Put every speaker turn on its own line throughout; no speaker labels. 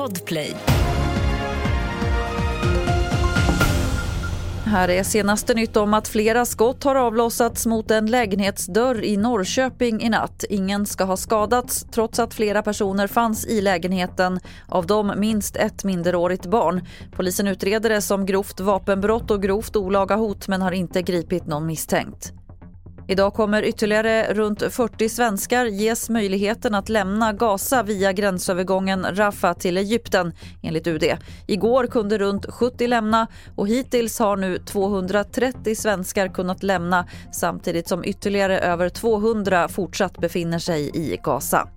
Podplay.
Här är senaste nytt om att flera skott har avlossats mot en lägenhetsdörr i Norrköping i natt. Ingen ska ha skadats trots att flera personer fanns i lägenheten, av dem minst ett minderårigt barn. Polisen utreder det som grovt vapenbrott och grovt olaga hot men har inte gripit någon misstänkt. Idag kommer ytterligare runt 40 svenskar ges möjligheten att lämna Gaza via gränsövergången Rafah till Egypten, enligt UD. Igår kunde runt 70 lämna och hittills har nu 230 svenskar kunnat lämna samtidigt som ytterligare över 200 fortsatt befinner sig i Gaza.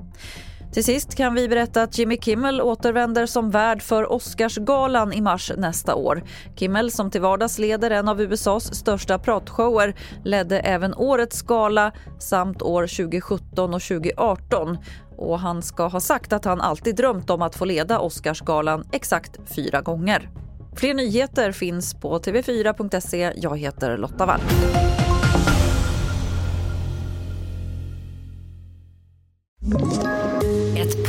Till sist kan vi berätta att Jimmy Kimmel återvänder som värd för Oscarsgalan i mars nästa år. Kimmel, som till vardags leder en av USAs största pratshower, ledde även årets gala samt år 2017 och 2018. Och han ska ha sagt att han alltid drömt om att få leda Oscarsgalan exakt fyra gånger. Fler nyheter finns på tv4.se. Jag heter Lotta Wall.